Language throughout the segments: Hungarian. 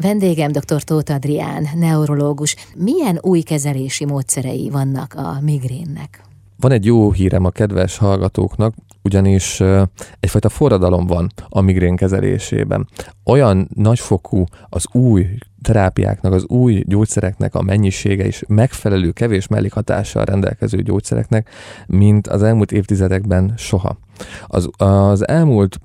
Vendégem dr. Tóth Adrián, neurológus. Milyen új kezelési módszerei vannak a migrénnek? Van egy jó hírem a kedves hallgatóknak, ugyanis egyfajta forradalom van a migrén kezelésében. Olyan nagyfokú az új terápiáknak, az új gyógyszereknek a mennyisége és megfelelő kevés mellékhatással rendelkező gyógyszereknek, mint az elmúlt évtizedekben soha. Az, az elmúlt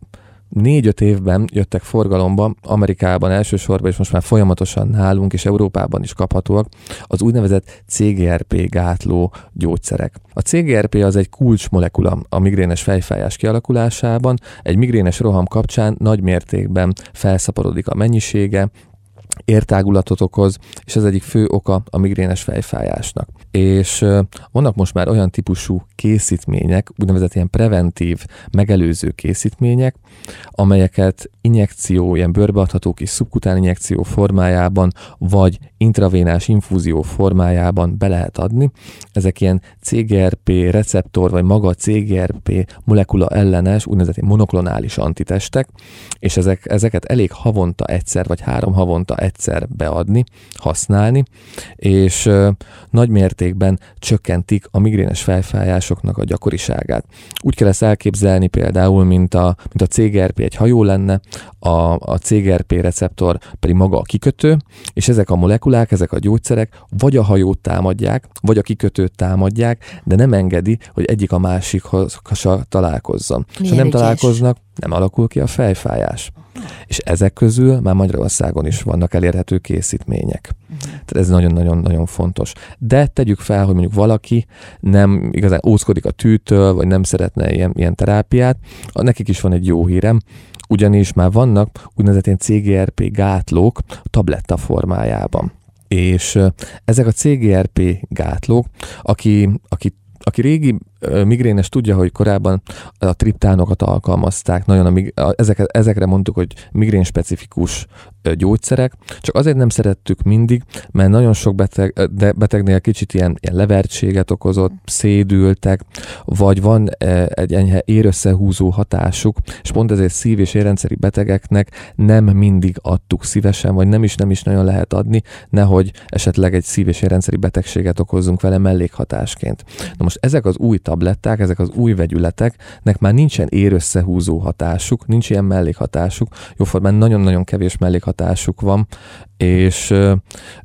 négy-öt évben jöttek forgalomba, Amerikában elsősorban, és most már folyamatosan nálunk és Európában is kaphatóak, az úgynevezett CGRP gátló gyógyszerek. A CGRP az egy kulcsmolekula a migrénes fejfájás kialakulásában, egy migrénes roham kapcsán nagy mértékben felszaporodik a mennyisége, értágulatot okoz, és ez egyik fő oka a migrénes fejfájásnak. És vannak most már olyan típusú készítmények, úgynevezett ilyen preventív, megelőző készítmények, amelyeket injekció, ilyen bőrbeadható kis szubkután injekció formájában, vagy intravénás infúzió formájában be lehet adni. Ezek ilyen CGRP receptor, vagy maga CGRP molekula ellenes, úgynevezett monoklonális antitestek, és ezek, ezeket elég havonta egyszer, vagy három havonta egyszer beadni, használni, és nagy mértékben csökkentik a migrénes fejfájásoknak a gyakoriságát. Úgy kell ezt elképzelni például, mint a, mint a CGRP egy hajó lenne, a, a CGRP receptor pedig maga a kikötő, és ezek a molekulák, ezek a gyógyszerek vagy a hajót támadják, vagy a kikötőt támadják, de nem engedi, hogy egyik a másikhoz találkozzon. És ha nem ügyes. találkoznak, nem alakul ki a fejfájás. És ezek közül már Magyarországon is vannak elérhető készítmények. Uh-huh. Tehát ez nagyon-nagyon-nagyon fontos. De tegyük fel, hogy mondjuk valaki nem igazán óckodik a tűtől, vagy nem szeretne ilyen, ilyen terápiát, nekik is van egy jó hírem, ugyanis már vannak úgynevezett CGRP gátlók tabletta formájában. És ezek a CGRP gátlók, aki, aki aki régi migrénes tudja, hogy korábban a triptánokat alkalmazták, nagyon a, ezek, ezekre mondtuk, hogy migrén specifikus gyógyszerek, csak azért nem szerettük mindig, mert nagyon sok beteg, de betegnél kicsit ilyen, ilyen levertséget okozott, szédültek, vagy van egy enyhe érösszehúzó hatásuk, és pont ezért szív- és érrendszeri betegeknek nem mindig adtuk szívesen, vagy nem is nem is nagyon lehet adni, nehogy esetleg egy szív- és érrendszeri betegséget okozzunk vele mellékhatásként. Na most ezek az új tabletták, ezek az új vegyületeknek már nincsen érösszehúzó hatásuk, nincs ilyen mellékhatásuk, jóformán nagyon-nagyon kevés mellékhatásuk van, és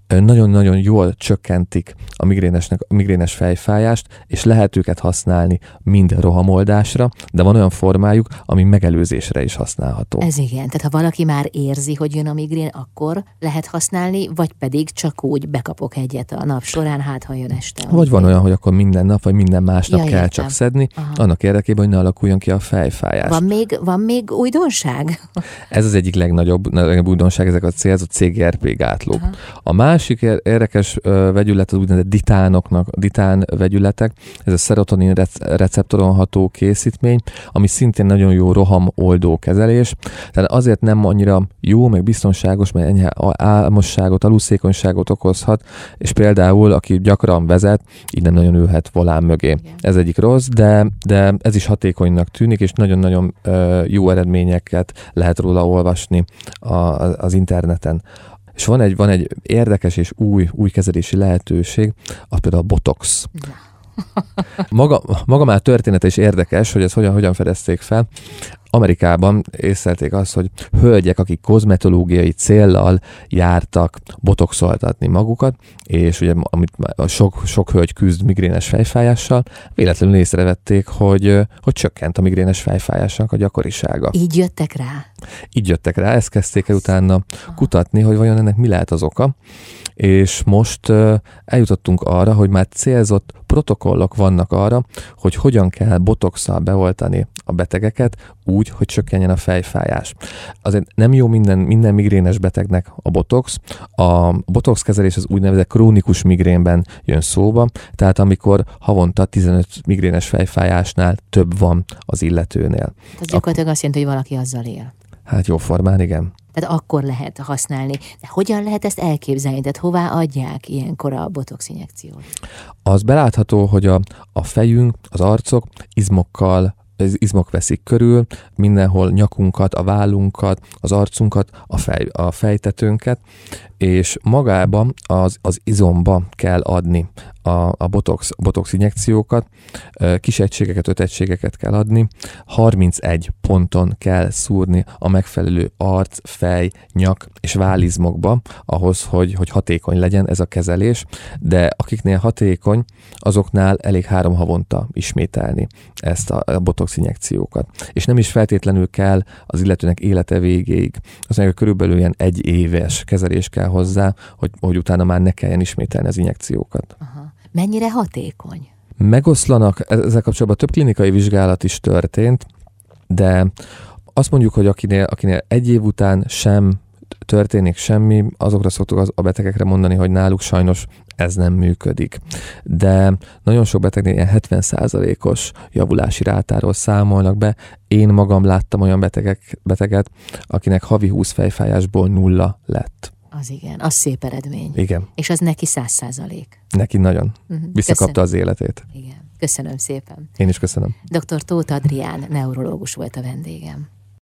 nagyon-nagyon jól csökkentik a migrénesnek, a migrénes fejfájást, és lehet őket használni mind rohamoldásra, de van olyan formájuk, ami megelőzésre is használható. Ez igen, tehát ha valaki már érzi, hogy jön a migrén, akkor lehet használni, vagy pedig csak úgy bekapok egyet a nap során, hát ha jön este. Vagy van olyan, hogy akkor minden nap, vagy minden másnap ja, kell értem. csak szedni, Aha. annak érdekében, hogy ne alakuljon ki a fejfájás. Van még, van még újdonság? Ez az egyik legnagyobb, legnagyobb újdonság, ezek a célzott CGRP gátlók. Aha. A másik érdekes vegyület az úgynevezett ditánoknak, ditán vegyületek, ez a serotonin receptoron ható készítmény, ami szintén nagyon jó roham oldó kezelés. Tehát azért nem annyira jó, meg biztonságos, mert enyhe álmosságot, aluszékonyságot okozhat, és például, aki gyakran vezet, így nem nagyon ülhet volán mögé. Igen. Ez egyik rossz, de, de ez is hatékonynak tűnik, és nagyon-nagyon jó eredményeket lehet róla olvasni az interneten. És van egy, van egy érdekes és új, új kezelési lehetőség, az például a botox. Maga, maga már története is érdekes, hogy ezt hogyan, hogyan fedezték fel. Amerikában észlelték azt, hogy hölgyek, akik kozmetológiai céllal jártak botoxoltatni magukat, és ugye amit sok, sok hölgy küzd migrénes fejfájással, véletlenül észrevették, hogy, hogy csökkent a migrénes fejfájásnak a gyakorisága. Így jöttek rá? Így jöttek rá, ezt kezdték el utána kutatni, hogy vajon ennek mi lehet az oka, és most eljutottunk arra, hogy már célzott protokollok vannak arra, hogy hogyan kell botoxsal beoltani a betegeket úgy, hogy csökkenjen a fejfájás. Azért nem jó minden, minden migrénes betegnek a botox. A botox kezelés az úgynevezett krónikus migrénben jön szóba, tehát amikor havonta 15 migrénes fejfájásnál több van az illetőnél. Ez gyakorlatilag azt jelenti, hogy valaki azzal él. Hát jó formán, igen. Tehát akkor lehet használni. De hogyan lehet ezt elképzelni? Tehát hová adják ilyenkor a botox injekciót? Az belátható, hogy a, a fejünk, az arcok izmokkal az izmok veszik körül, mindenhol nyakunkat, a vállunkat, az arcunkat, a, fej, a fejtetőnket, és magába az, az izomba kell adni a, a botox, botox injekciókat, kis egységeket, öt egységeket kell adni, 31 ponton kell szúrni a megfelelő arc, fej, nyak és válizmokba, ahhoz, hogy, hogy hatékony legyen ez a kezelés, de akiknél hatékony, azoknál elég három havonta ismételni ezt a, a botox injekciókat. És nem is feltétlenül kell az illetőnek élete végéig. Azt mondja, körülbelül ilyen egy éves kezelés kell hozzá, hogy, hogy utána már ne kelljen ismételni az injekciókat. Aha. Mennyire hatékony? Megoszlanak, e-, ezzel kapcsolatban több klinikai vizsgálat is történt, de azt mondjuk, hogy akinél, akinél egy év után sem történik semmi, azokra szoktuk az, a betegekre mondani, hogy náluk sajnos ez nem működik. De nagyon sok betegnél ilyen 70%-os javulási rátáról számolnak be. Én magam láttam olyan betegek, beteget, akinek havi 20 fejfájásból nulla lett. Az igen, az szép eredmény. Igen. És az neki száz százalék. Neki nagyon. Uh-huh. Visszakapta köszönöm. az életét. Igen. Köszönöm szépen. Én is köszönöm. Dr. Tóth Adrián, neurológus volt a vendégem.